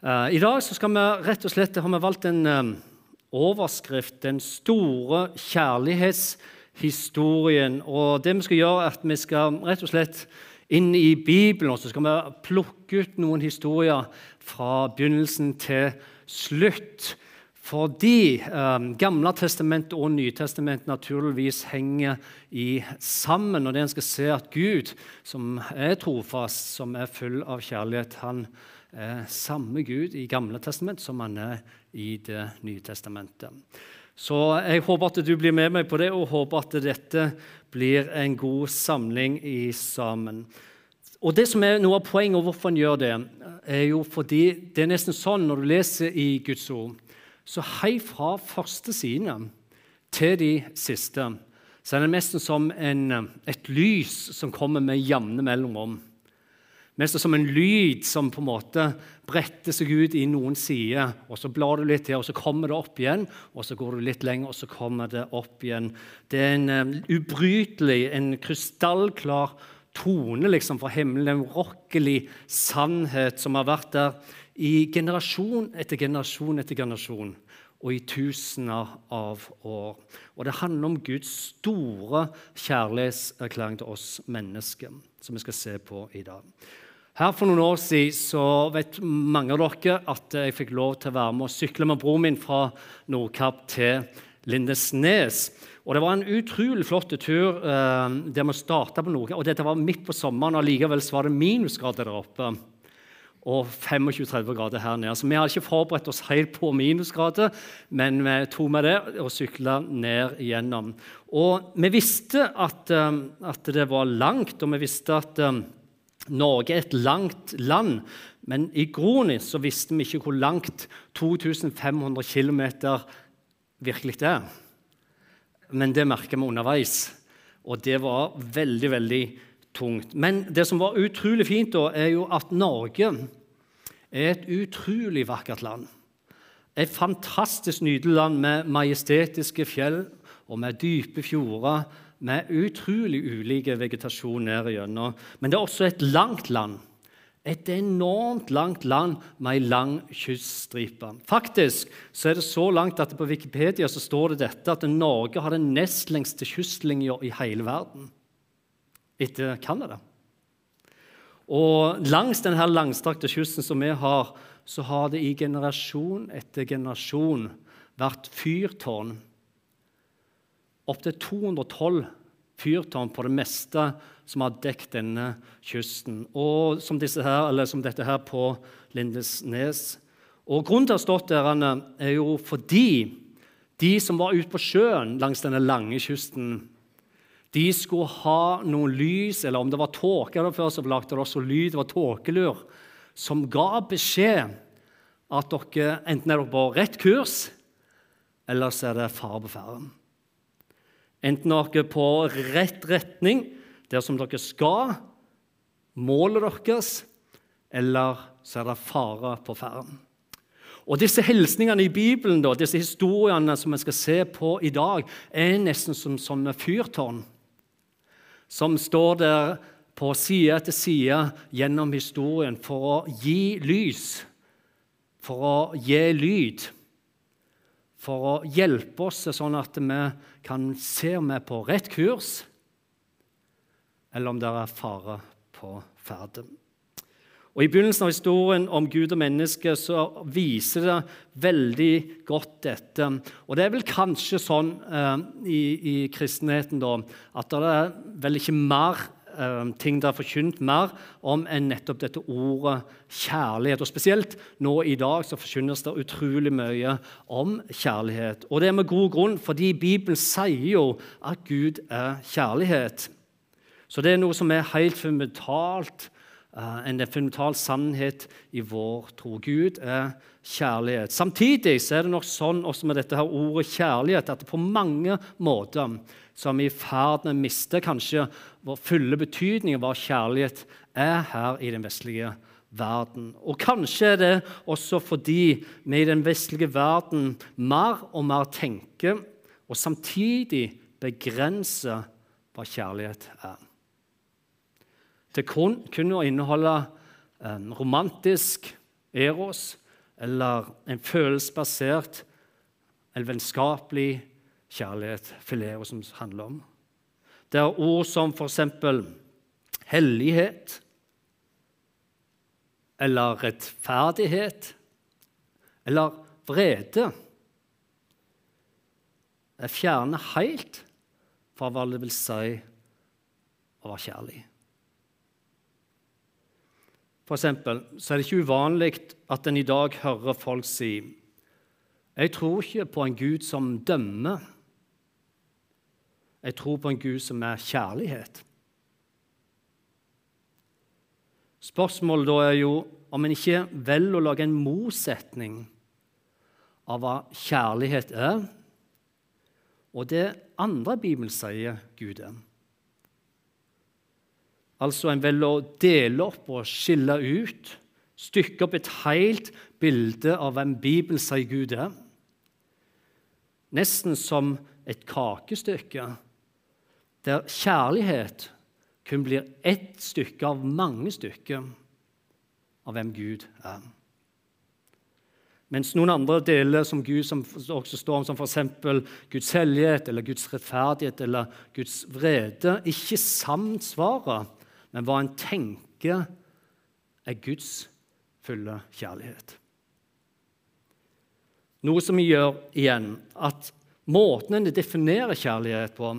Eh, I dag skal vi rett og slett, har vi valgt en eh, overskrift 'Den store kjærlighetshistorien'. Og det Vi skal gjøre er at vi skal rett og slett inn i Bibelen og så skal vi plukke ut noen historier fra begynnelsen til slutt. Fordi eh, Gamle testament og Nytestament naturligvis henger i sammen. Og det en skal se at Gud, som er trofast, som er full av kjærlighet, han samme Gud i Gamle testament som han er i Det nye testamentet. Så jeg håper at du blir med meg på det, og håper at dette blir en god samling i sammen. Og det som er Noe av poenget og hvorfor han gjør det, er jo fordi det er nesten sånn når du leser i Guds ord, så hei fra første side til de siste, så er det nesten som en, et lys som kommer med jevne mellomrom. Mest som en lyd som på en måte bretter seg ut i noen sider. og Så blar du litt til, og så kommer det opp igjen. og Så går du litt lenger, og så kommer det opp igjen. Det er en um, ubrytelig, en krystallklar tone liksom, fra himmelen. En urokkelig sannhet som har vært der i generasjon etter generasjon etter generasjon og i tusener av år. Og Det handler om Guds store kjærlighetserklæring til oss mennesker, som vi skal se på i dag. Her For noen år siden så vet mange av dere at jeg fikk lov til å være med og sykle med broren min fra Nordkapp til Lindesnes. Og Det var en utrolig flott tur eh, der vi starta på Nordkapp. og Dette var midt på sommeren, og likevel var det minusgrader der oppe. Og 25-30 grader her nede. Så vi hadde ikke forberedt oss helt på minusgrader, men vi tok med det og sykla ned igjennom. Og vi visste at, eh, at, det var langt, og vi visste at eh, Norge er et langt land, men i Groni så visste vi ikke hvor langt 2500 km virkelig er. Men det merker vi underveis, og det var veldig, veldig tungt. Men det som var utrolig fint, da, er jo at Norge er et utrolig vakkert land. Et fantastisk nydelig land med majestetiske fjell og med dype fjorder med utrolig ulike vegetasjon ned igjennom. Men det er også et langt land. Et enormt langt land med ei lang kyststripe. Faktisk så er det så langt at på Wikipedia så står det dette at Norge har den nest lengste kystlinja i hele verden, etter Canada. Og langs denne langstrakte kysten som vi har, så har det i generasjon etter generasjon vært fyrtårn opptil 212 fyrtårn på det meste som har dekket denne kysten. Og som, her, som dette her på Lindesnes. Og Grunnen til å ha stått der er jo fordi de som var ute på sjøen langs denne lange kysten, de skulle ha noe lys, eller om det var tåke der før, så lagde det også lyd. Det var tåkelur som ga beskjed at dere enten er dere på rett kurs, eller så er det fare på ferde. Enten dere er på rett retning, der som dere skal, målet deres, eller så er det fare på ferden. Og Disse hilsningene i Bibelen, da, disse historiene som vi skal se på i dag, er nesten som sånne fyrtårn som står der på side etter side gjennom historien for å gi lys, for å gi lyd for å hjelpe oss sånn at vi kan se om vi er på rett kurs, eller om det er fare på ferde. Og I begynnelsen av historien om Gud og menneske så viser det veldig godt dette. Og Det er vel kanskje sånn eh, i, i kristenheten da, at det er vel ikke mer Eh, ting det er forkynt mer om enn nettopp dette ordet kjærlighet. Og Spesielt nå i dag så forkynnes det utrolig mye om kjærlighet. Og det er med god grunn, fordi Bibelen sier jo at Gud er kjærlighet. Så det er noe som er helt fundamentalt, en fundamental sannhet i vår tro. Gud er kjærlighet. Samtidig er det nok sånn også med dette her ordet kjærlighet at det på mange måter så er vi i ferd med å miste kanskje vår fulle betydning av hva kjærlighet er her i den vestlige verden. Og kanskje er det også fordi vi i den vestlige verden mer og mer tenker og samtidig begrenser hva kjærlighet er. Det kun, kun å inneholde en romantisk eros, eller en følelsesbasert eller vennskapelig kjærlighet fileo som handler om. Det er ord som f.eks. hellighet eller rettferdighet eller vrede. Jeg fjerner helt fra hva det vil si å være kjærlig. For eksempel, så er det ikke uvanlig at en i dag hører folk si jeg tror ikke på en Gud som dømmer. Jeg tror på en Gud som er kjærlighet. Spørsmålet da er jo om en ikke velger å lage en motsetning av hva kjærlighet er, og det andre Bibelen sier Gud er. Altså en velger å dele opp og skille ut, stykke opp et helt bilde av hvem Bibelen sier Gud er. Nesten som et kakestykke, der kjærlighet kun blir ett stykke av mange stykker av hvem Gud er. Mens noen andre deler som Gud som også står om, som f.eks. Guds hellighet eller Guds rettferdighet eller Guds vrede, ikke samsvarer med hva en tenker er Guds fulle kjærlighet. Noe som gjør igjen at måten en definerer kjærlighet på,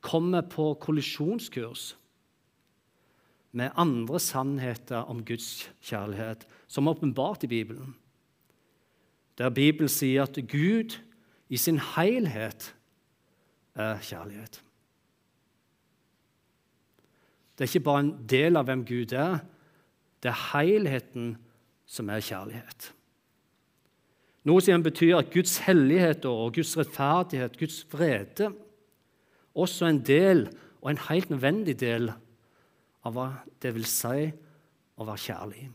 kommer på kollisjonskurs med andre sannheter om Guds kjærlighet, som er åpenbart i Bibelen. Der Bibelen sier at Gud i sin helhet er kjærlighet. Det er ikke bare en del av hvem Gud er, det er helheten som er kjærlighet. Noe som betyr at Guds hellighet og Guds rettferdighet, Guds vrede, også en del, og en helt nødvendig del, av hva det vil si å være kjærlig.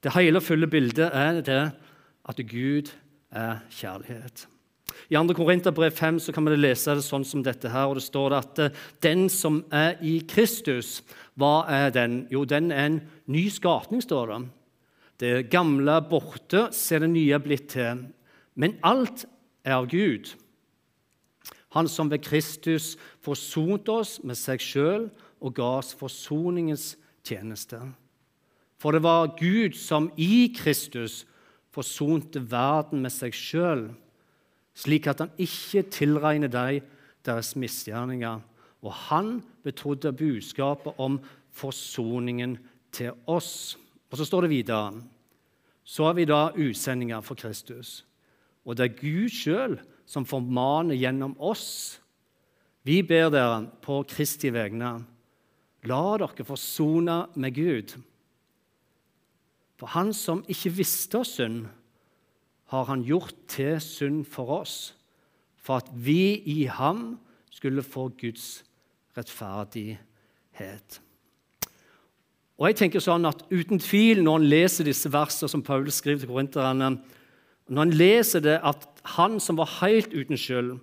Det hele og fulle bildet er det at Gud er kjærlighet. I 2. Korinterbrev 5 så kan man lese det sånn som dette her, og det står det at eh, den som er i Kristus, hva er den? Jo, den er en ny skapning, står det. Det gamle er borte, så er det nye blitt til. Men alt er av Gud. Han som ved Kristus forsonte oss med seg sjøl og ga oss forsoningens tjeneste. For det var Gud som i Kristus forsonte verden med seg sjøl, slik at han ikke tilregner dem deres misgjerninger. Og han betrodde budskapet om forsoningen til oss. Og så står det videre så er vi da utsendinger for Kristus. Og det er Gud sjøl som formaner gjennom oss. Vi ber dere på Kristi vegne La dere forsone med Gud. For han som ikke visste synd, har han gjort til synd for oss, for at vi i ham skulle få Guds rettferdighet. Og jeg tenker sånn at Uten tvil, når en leser disse versene som Paul skriver til korinterne, når en leser det at han som var helt uten skyld,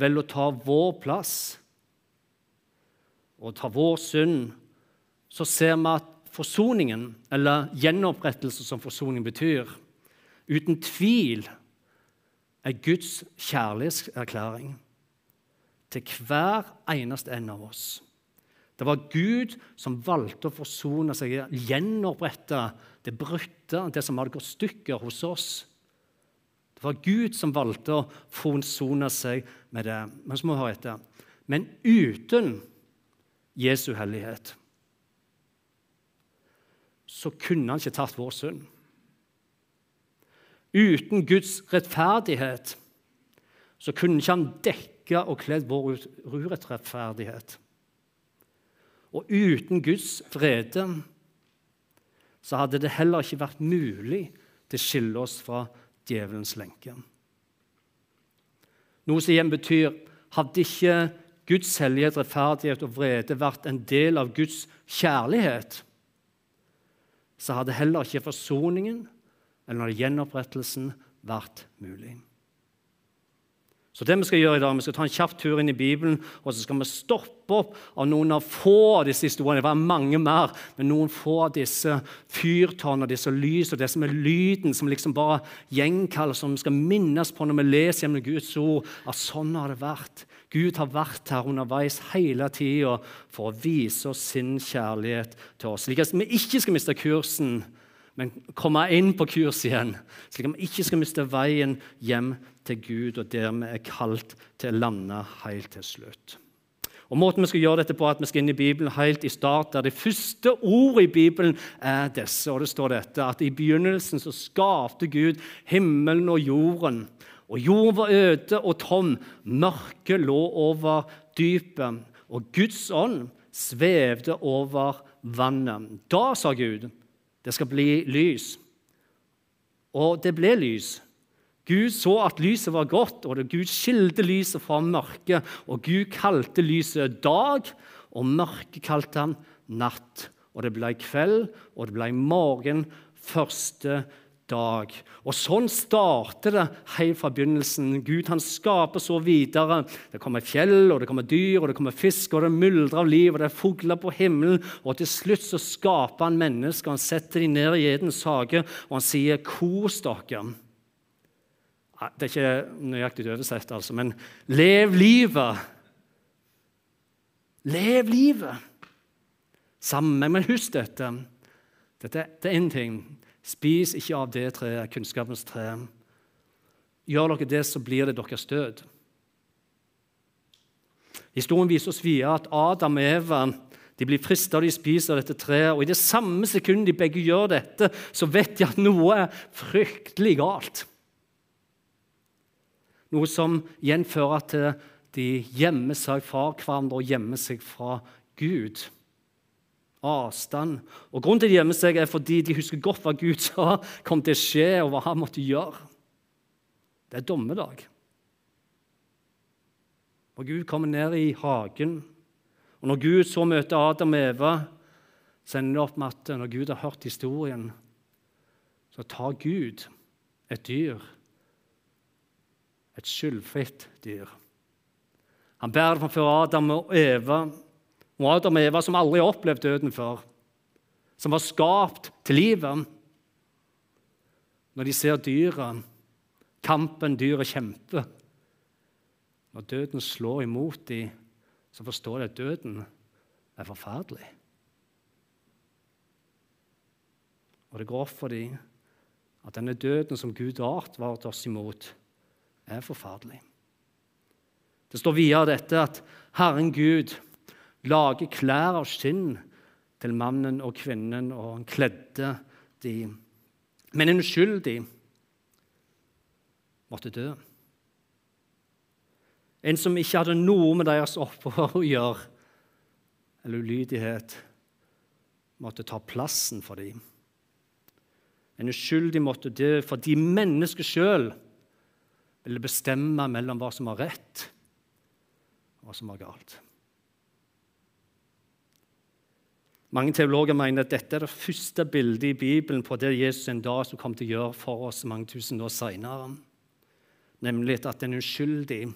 velger å ta vår plass og ta vår synd, så ser vi at forsoningen, eller gjenopprettelse som forsoning betyr, uten tvil er Guds kjærlighetserklæring til hver eneste en av oss. Det var Gud som valgte å forsone seg, gjenopprette det brutte, det som hadde gått stykker hos oss. Det var Gud som valgte å forsone seg med det. Men så må vi høre etter. Men uten Jesu hellighet så kunne han ikke tatt vår synd. Uten Guds rettferdighet så kunne ikke han dekke og kledd vår urettferdighet. Og uten Guds vrede så hadde det heller ikke vært mulig til å skille oss fra djevelens lenke. Noe som igjen betyr hadde ikke Guds hellighet, rettferdighet og vrede vært en del av Guds kjærlighet, så hadde heller ikke forsoningen eller gjenopprettelsen vært mulig. Så det Vi skal gjøre i dag, vi skal ta en kjapp tur inn i Bibelen og så skal vi stoppe opp av noen av få av disse historiene. Det var mange mer, men noen få av disse fyrtårnene, disse lys og det som er lyden som liksom bare gjenkaller, som vi skal minnes på når vi leser gjennom Guds ord. at sånn har det vært. Gud har vært her underveis hele tida for å vise oss sin kjærlighet til oss. Slik at vi ikke skal miste kursen men komme inn på kurs igjen, slik at vi ikke skal miste veien hjem til Gud, og der vi er kalt til å lande helt til slutt. Og Måten vi skal gjøre dette på, er at vi skal inn i Bibelen helt i start, der det første ordet i Bibelen er disse. og det står dette, at I begynnelsen så skapte Gud himmelen og jorden. Og jorden var øde og tom. Mørket lå over dypet. Og Guds ånd svevde over vannet. Da sa Gud det skal bli lys. Og det ble lys. Gud så at lyset var godt, og Gud skilte lyset fra mørket. Og Gud kalte lyset dag, og mørket kalte han natt. Og det ble kveld, og det ble morgen første dag. Og Sånn starter det helt fra begynnelsen. Gud han skaper så videre. Det kommer fjell, og det kommer dyr, og det kommer fisk, og det myldrer av liv, og det er fugler på himmelen. Og til slutt så skaper han mennesker. Han setter dem ned i Edens hage, og han sier 'kos dere'. Det er ikke nøyaktig oversett, altså, men lev livet. Lev livet sammen. Men husk dette. Dette det er én ting. Spis ikke av det treet, kunnskapens tre. Gjør dere det, så blir det deres død. Historien viser oss videre at Adam og Eva de blir frista og de spiser dette treet. og I det samme sekundet de begge gjør dette, så vet de at noe er fryktelig galt. Noe som igjen fører til de gjemmer seg fra hverandre og gjemmer seg fra Gud avstand. Og Grunnen til at de gjemmer seg, er fordi de husker godt hva Gud sa kom til å skje, og hva han måtte gjøre. Det er dommedag. Og Gud kommer ned i hagen. Og Når Gud så møter Adam og Eva, så ender det opp med at når Gud har hørt historien, så tar Gud et dyr, et skyldfritt dyr. Han bærer det framfor Adam og Eva og Adam og Eva som aldri har opplevd døden før, som var skapt til livet. Når de ser dyret, kampen dyret kjemper Når døden slår imot dem, så forstår de at døden er forferdelig. Og det går opp for dem at denne døden som Gud har advart oss imot, er forferdelig. Det står videre dette at Herren Gud lage klær av skinn til mannen og kvinnen, og han kledde de. Men en uskyldig måtte dø. En som ikke hadde noe med deres opprør å gjøre, eller ulydighet, måtte ta plassen for dem. En uskyldig måtte dø fordi mennesket sjøl ville bestemme mellom hva som var rett, og hva som var galt. Mange teologer mener at dette er det første bildet i Bibelen på det Jesus en dag som kom til å gjøre for oss mange tusen år senere. Nemlig at en uskyldig,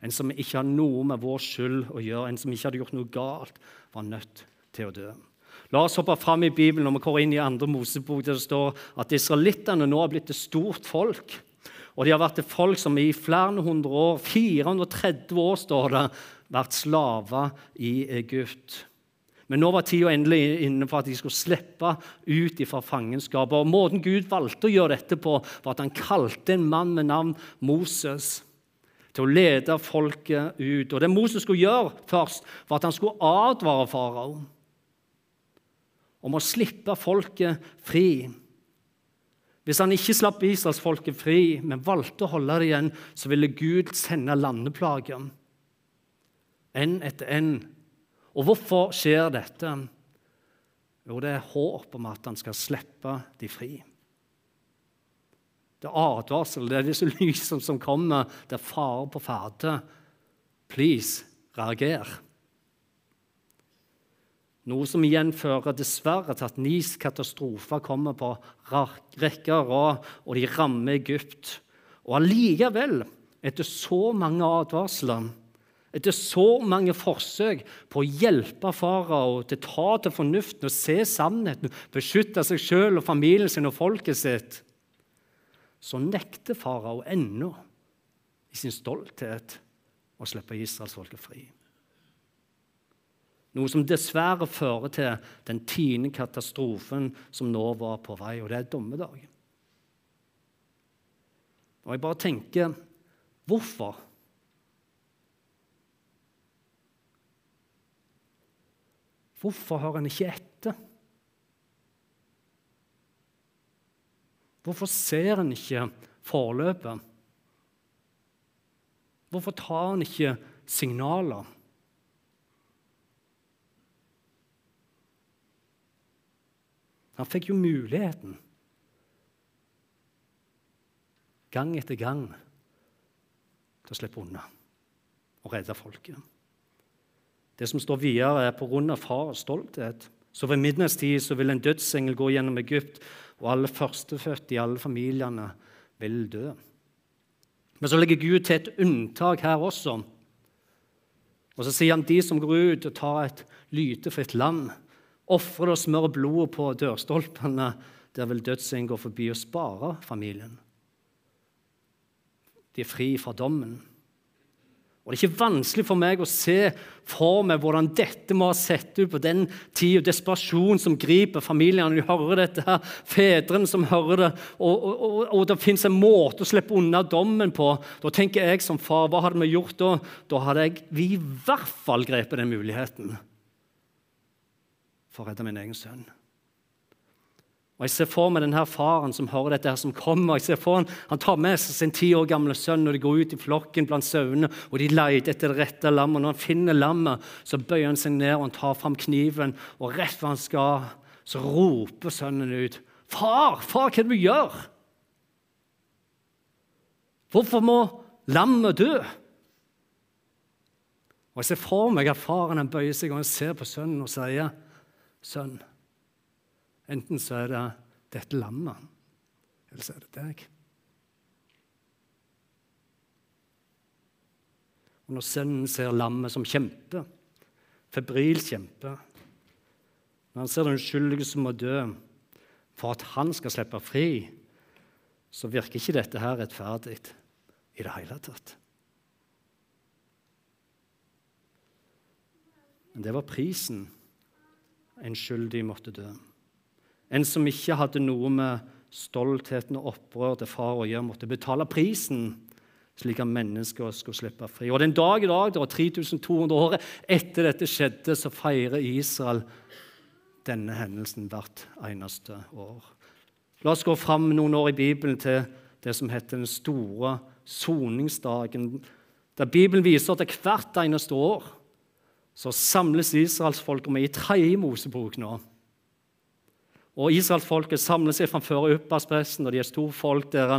en som ikke har noe med vår skyld å gjøre, en som ikke hadde gjort noe galt, var nødt til å dø. La oss hoppe fram i Bibelen når vi går inn i andre Mosebok, der det står at israelittene nå har blitt et stort folk. Og de har vært et folk som i flere hundre år, 430 år, står det, vært slaver i Egypt. Men nå var tida endelig inne for at de skulle slippe ut fra fangenskapet. Og Måten Gud valgte å gjøre dette på, var at han kalte en mann med navn Moses til å lede folket ut. Og Det Moses skulle gjøre først, var at han skulle advare farao om å slippe folket fri. Hvis han ikke slapp israelsfolket fri, men valgte å holde det igjen, så ville Gud sende landeplager. En etter en og hvorfor skjer dette? Jo, det er håp om at han skal slippe de fri. Det er advarsel, det er disse lysene som kommer. Det er fare på ferde. Please, reager. Noe som igjen fører dessverre til at NIS katastrofe kommer på rekke og rad, og de rammer Egypt. Og allikevel etter så mange advarsler, etter så mange forsøk på å hjelpe farao til å ta til fornuften og se sannheten, beskytte seg sjøl og familien sin og folket sitt, så nekter farao ennå i sin stolthet å slippe israelsfolket fri. Noe som dessverre fører til den tiende katastrofen som nå var på vei, og det er dommedag. Og jeg bare tenker hvorfor? Hvorfor hører en ikke etter? Hvorfor ser en ikke forløpet? Hvorfor tar en ikke signaler? Han fikk jo muligheten gang etter gang til å slippe unna og redde folket. Det som står videre, er på grunn av far fars stolthet. Så ved midnattstid vil en dødsengel gå gjennom Egypt, og alle førstefødte i alle familiene vil dø. Men så legger Gud til et unntak her også. Og Så sier han de som går ut og tar et lytefritt lam, ofrer og smører blodet på dørstolpene, der vil dødsengelen gå forbi og spare familien. De er fri fra dommen. Og Det er ikke vanskelig for meg å se for meg hvordan dette må ha sett ut på den tid, og desperasjon som griper familiene. De hører dette her, Fedrene som hører det, og, og, og, og det fins en måte å slippe unna dommen på. Da tenker jeg som far, hva hadde vi gjort da? Da hadde jeg i hvert fall grepet den muligheten for å redde min egen sønn. Og Jeg ser for meg denne faren som hører dette, her, som kommer. Jeg ser for Han han tar med seg sin ti år gamle sønn når de går ut i flokken blant sauene og de leter etter det rette lammet. Når han finner lammet, så bøyer han seg ned og han tar fram kniven. Og rett hvor han skal, så roper sønnen ut, 'Far, far, hva er det du gjør?' Hvorfor må lammet dø? Og Jeg ser for meg at faren han bøyer seg og han ser på sønnen og sier, 'Sønn' Enten så er det dette lammet, eller så er det deg. Og Når sønnen ser lammet som kjemper, febrilsk kjemper Når han ser den uskyldige som må dø for at han skal slippe fri, så virker ikke dette her rettferdig i det hele tatt. Men det var prisen en skyldig måtte dø. En som ikke hadde noe med stoltheten og opprør til far å gjøre, måtte betale prisen slik at mennesker skulle slippe fri. Og Den dag i dag, da, 3200 år etter dette skjedde, så feirer Israel denne hendelsen hvert eneste år. La oss gå fram noen år i Bibelen til det som heter den store soningsdagen. Der Bibelen viser at hvert eneste år så samles israelsfolket med i tredje Mosebok nå. Og Israelsfolket samler seg framfor ypperstepresten, og de er store folk der.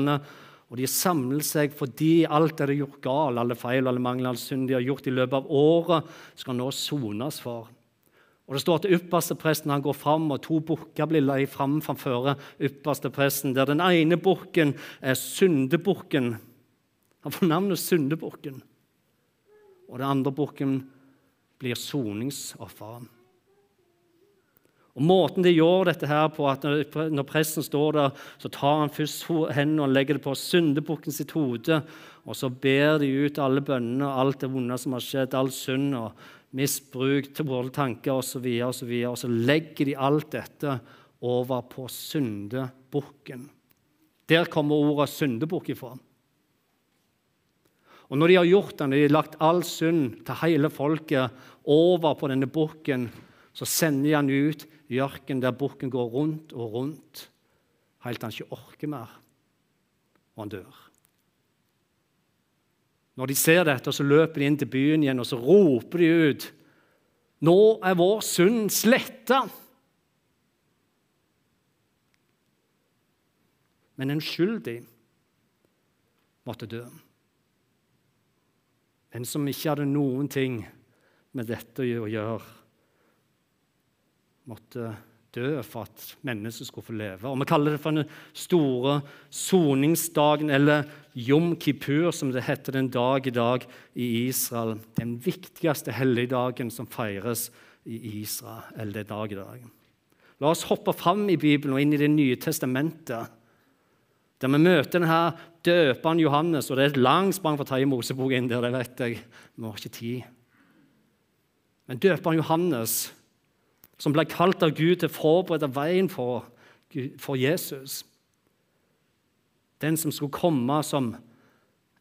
Og de samler seg fordi alt det gjort galt, alle feil, alle mangler, all synd de har gjort i løpet av året, skal nå sones for. Og Det står at ypperstepresten går fram, og to bukker blir lagt fram framfor ypperstepresten, der den ene bukken er syndebukken. Han får navnet syndebukken. Og den andre bukken blir soningsofferet. Og Måten de gjør dette her på, at når presten står der, så tar han først hendene og legger det på syndebukken sitt hode. Og så ber de ut alle bønnene og alt det vonde som har skjedd, all synd og misbruk våre tanker osv. Og, så videre, og så legger de alt dette over på syndebukken. Der kommer ordet syndebukk ifra. Og når de har gjort det, når de har lagt all synd til hele folket over på denne bukken, så sender de han ut i ørkenen der bukken går rundt og rundt helt til han ikke orker mer, og han dør. Når de ser dette, så løper de inn til byen igjen og så roper de ut Nå er vår synd sletta! Men en skyldig måtte dø. En som ikke hadde noen ting med dette å gjøre måtte dø for at mennesket skulle få leve. Og Vi kaller det for den store soningsdagen, eller Jom Kippur, som det heter den dag i dag i Israel. Den viktigste helligdagen som feires i Israel. eller den dag i dag. La oss hoppe fram i Bibelen og inn i Det nye testamentet, der vi møter denne døperen Johannes. og Det er et langt sprang for å ta i Mosebok der, det vet jeg. Vi har ikke tid. Men døperen Johannes som ble kalt av Gud til å forberede veien for, for Jesus. Den som skulle komme som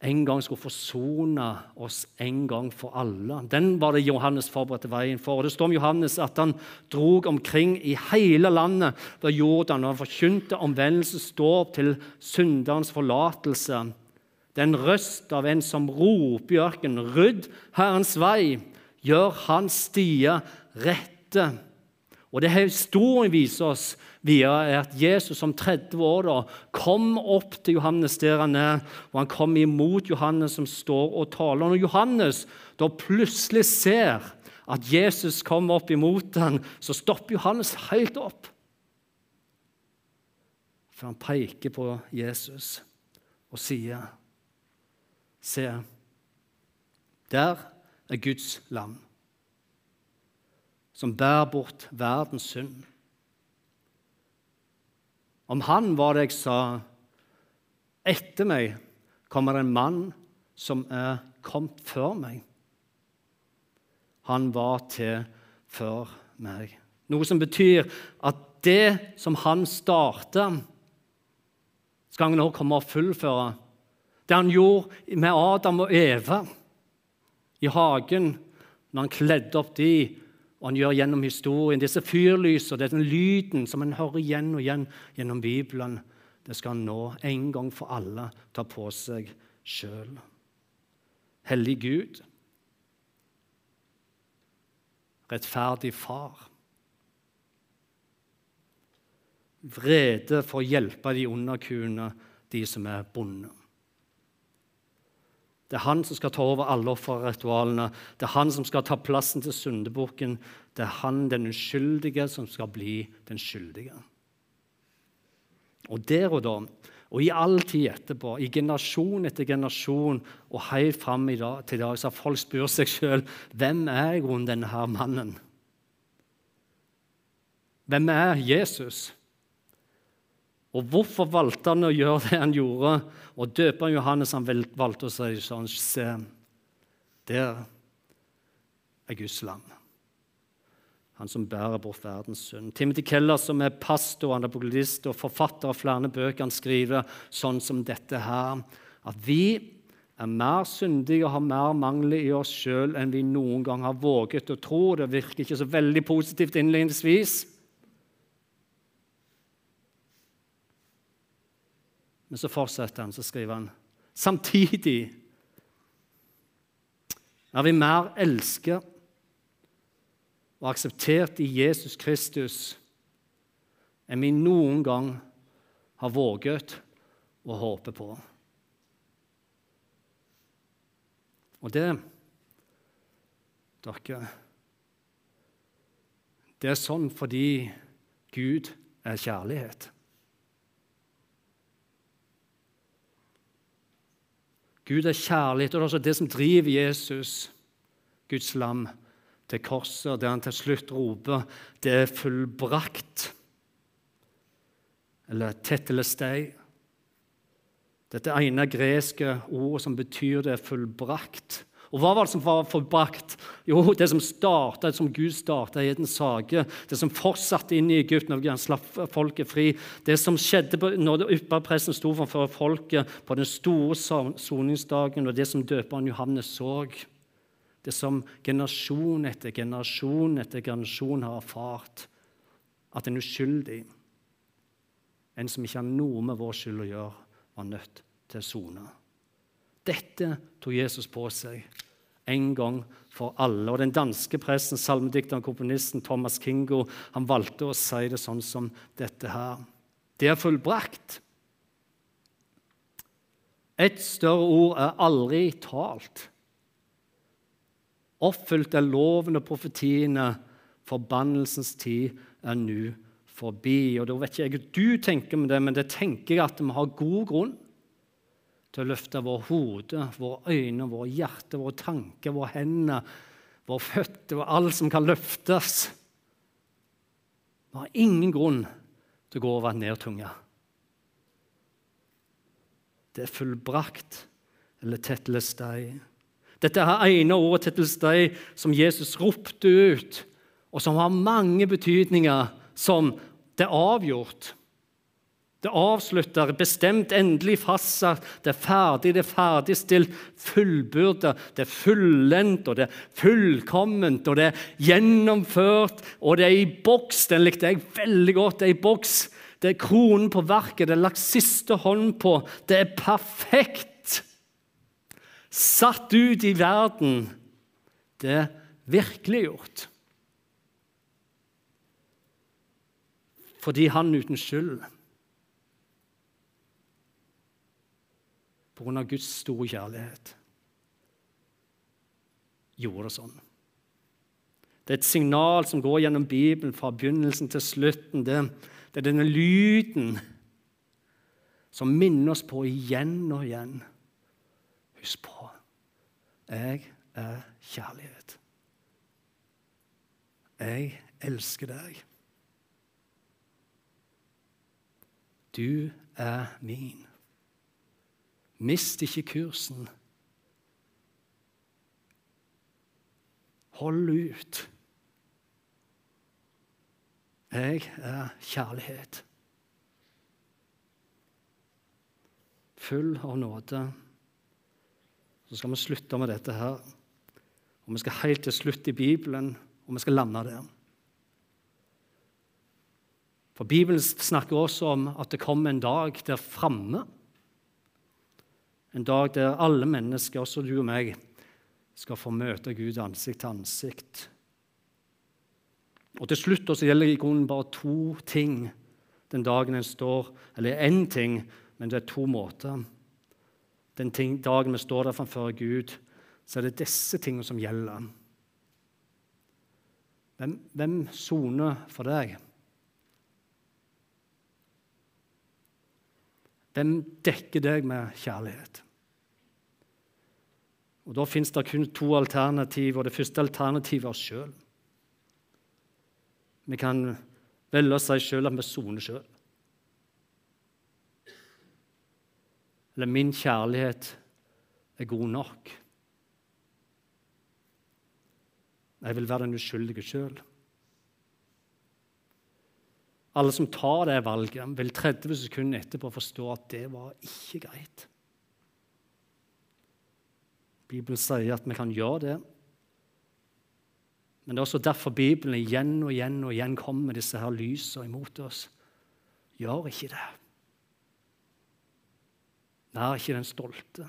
en gang skulle forsone oss en gang for alle. Den var det Johannes forberedte veien for. Og Det står om Johannes at han drog omkring i hele landet ved Jordan og han forkynte omvendelsesdåp til synderens forlatelse. Den røst av en som roper i ørkenen, 'Rydd Herrens vei, gjør hans stier rette'. Og Det historien viser oss videre, er at Jesus som 30 år da, kom opp til Johannes der han er, og han kom imot Johannes som står og taler. Og når Johannes da plutselig ser at Jesus kommer opp imot ham, så stopper Johannes helt opp. For han peker på Jesus og sier, 'Se, der er Guds lam' som bærer bort verdens synd. Om han var det jeg sa. Etter meg kommer det en mann som er kommet før meg. Han var til før meg. Noe som betyr at det som han starta, skal han nå komme og fullføre. Det han gjorde med Adam og Eva i hagen når han kledde opp de og han gjør gjennom historien. Disse fyrlysene, den lyden som en hører igjen og igjen gjennom Bibelen, det skal han nå en gang for alle ta på seg sjøl. Hellig Gud, rettferdig Far. Vrede for å hjelpe de underkuene, de som er bonde. Det er han som skal ta over alle offerritualene. Det er han som skal ta plassen til syndebukken. Det er han, den uskyldige, som skal bli den skyldige. Og der og da, og i all tid etterpå, i generasjon etter generasjon og helt fram i dag, til i dag, så har folk spurt seg sjøl hvem er i grunnen denne her mannen. Hvem er Jesus? Og hvorfor valgte han å gjøre det han gjorde? Og døperen Johannes han valgte å si sånn Se, der er Guds lam. Han som bærer bort verdens synd. Timothy Keller, som er pastor, anabolist og forfatter av flere bøker, han skriver sånn som dette her, at vi er mer syndige og har mer mangler i oss sjøl enn vi noen gang har våget å tro. Det virker ikke så veldig positivt innledningsvis. Men så fortsetter han, så skriver han samtidig er vi mer elsket og akseptert i Jesus Kristus enn vi noen gang har våget å håpe på. Og det dere Det er sånn fordi Gud er kjærlighet. Gud er kjærlighet, og det er også det som driver Jesus, Guds lam, til korset, der han til slutt roper 'Det er fullbrakt', eller 'tetelestei'. Dette ene greske ordet som betyr 'det er fullbrakt'. Og hva var det som var forbrakt? Jo, det som startet, som Gud starta i Edens hage, det som fortsatte inn i Egypt når han slapp folket fri, det som skjedde når ypperpresten sto for folket på den store soningsdagen, og det som døperen Johannes så. Det som generasjon etter generasjon etter generasjon har erfart. At en uskyldig, en som ikke har noe med vår skyld å gjøre, var nødt til å sone. Dette tok Jesus på seg en gang for alle. Og Den danske presten, salmedikteren komponisten Thomas Kingo han valgte å si det sånn som dette her. Det er fullbrakt. Et større ord er aldri talt. Oppfylt er loven og profetiene. Forbannelsens tid er nå forbi. Og da vet ikke jeg hva du tenker om det, men det tenker jeg at vi har god grunn til å løfte vår hode, våre øyne, våre hjerter, våre tanker, våre hender, våre føtter og alt som kan løftes. Vi har ingen grunn til å gå over nedtunga. Det er fullbrakt eller tetlestei. Dette er ene ordet tetlestei som Jesus ropte ut, og som har mange betydninger som det er avgjort. Det avslutter, bestemt, endelig fastsatt, det er ferdig, det er ferdigstilt, fullbyrda, det er fullendt, og det er fullkomment, og det er gjennomført, og det er i boks. Den likte jeg veldig godt. Det er i boks. Det er kronen på verket, det er lagt siste hånd på. Det er perfekt. Satt ut i verden. Det er virkeliggjort. Fordi han uten skyld pga. Guds store kjærlighet, gjorde det sånn. Det er et signal som går gjennom Bibelen fra begynnelsen til slutten. Det, det er denne lyden som minner oss på igjen og igjen. Husk på jeg er kjærlighet. Jeg elsker deg. Du er min. Mist ikke kursen. Hold ut. Jeg er kjærlighet. Full av nåde. Så skal vi slutte med dette her. Og Vi skal helt til slutt i Bibelen, og vi skal lande der. For Bibelen snakker også om at det kommer en dag der framme en dag der alle mennesker, også du og meg, skal få møte Gud ansikt til ansikt. Og Til slutt så gjelder det i grunnen bare to ting den dagen en står Eller én ting, men det er to måter. Den ting, dagen vi står der framfor Gud, så er det disse tingene som gjelder. Hvem soner for deg? Hvem dekker deg med kjærlighet? Og Da fins det kun to alternativer, og det første alternativet er oss sjøl. Vi kan velge å si sjøl at vi soner sjøl. Eller 'min kjærlighet er god nok'. Jeg vil være den uskyldige sjøl. Alle som tar det valget, vil 30 sekunder etterpå forstå at det var ikke greit. Bibelen sier at vi kan gjøre det. Men det er også derfor Bibelen igjen og igjen og igjen kommer med disse her lysene imot oss. Gjør ikke det. Vær ikke den stolte.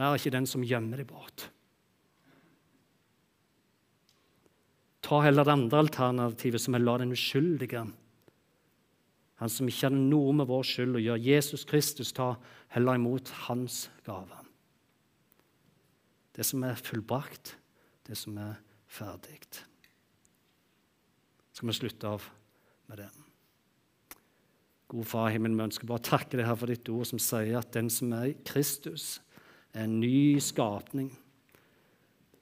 Vær ikke den som gjemmer deg bort. Ta heller det andre alternativet, som er la den uskyldige han som ikke hadde noe med vår skyld å gjøre. Jesus Kristus ta heller imot hans gave. Det som er fullbrakt, det som er ferdig. Skal vi slutte av med det? God Far i himmelen, vi ønsker bare å takke deg her for ditt ord som sier at den som er i Kristus, er en ny skapning.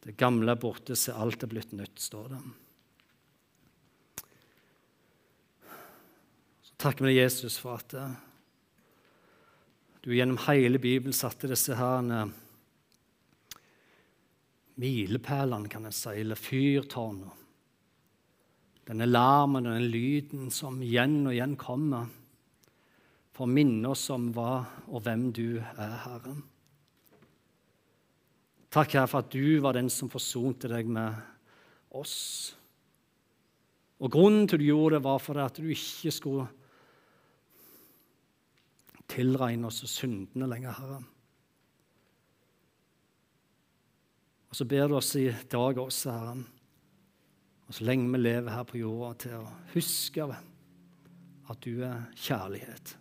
Det gamle er borte, se alt er blitt nytt, står det. takker vi Jesus, for at uh, du gjennom hele Bibelen satte disse her uh, milepælene, kan jeg si, eller fyrtårnene. Denne larmen og den lyden som igjen og igjen kommer for å minne oss om hva og hvem du er, Herre. Takk, Herre, for at du var den som forsonte deg med oss. Og Grunnen til du gjorde det, var for at du ikke skulle tilregne oss syndene lenger, Herre. Og så ber du oss i dag også, Herre, og så lenge vi lever her på jorda, til å huske at du er kjærlighet.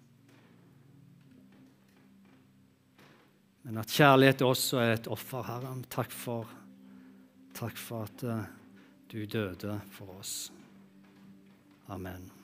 Men at kjærlighet også er et offer, Herre. Takk for, takk for at uh, Du døde for oss. Amen.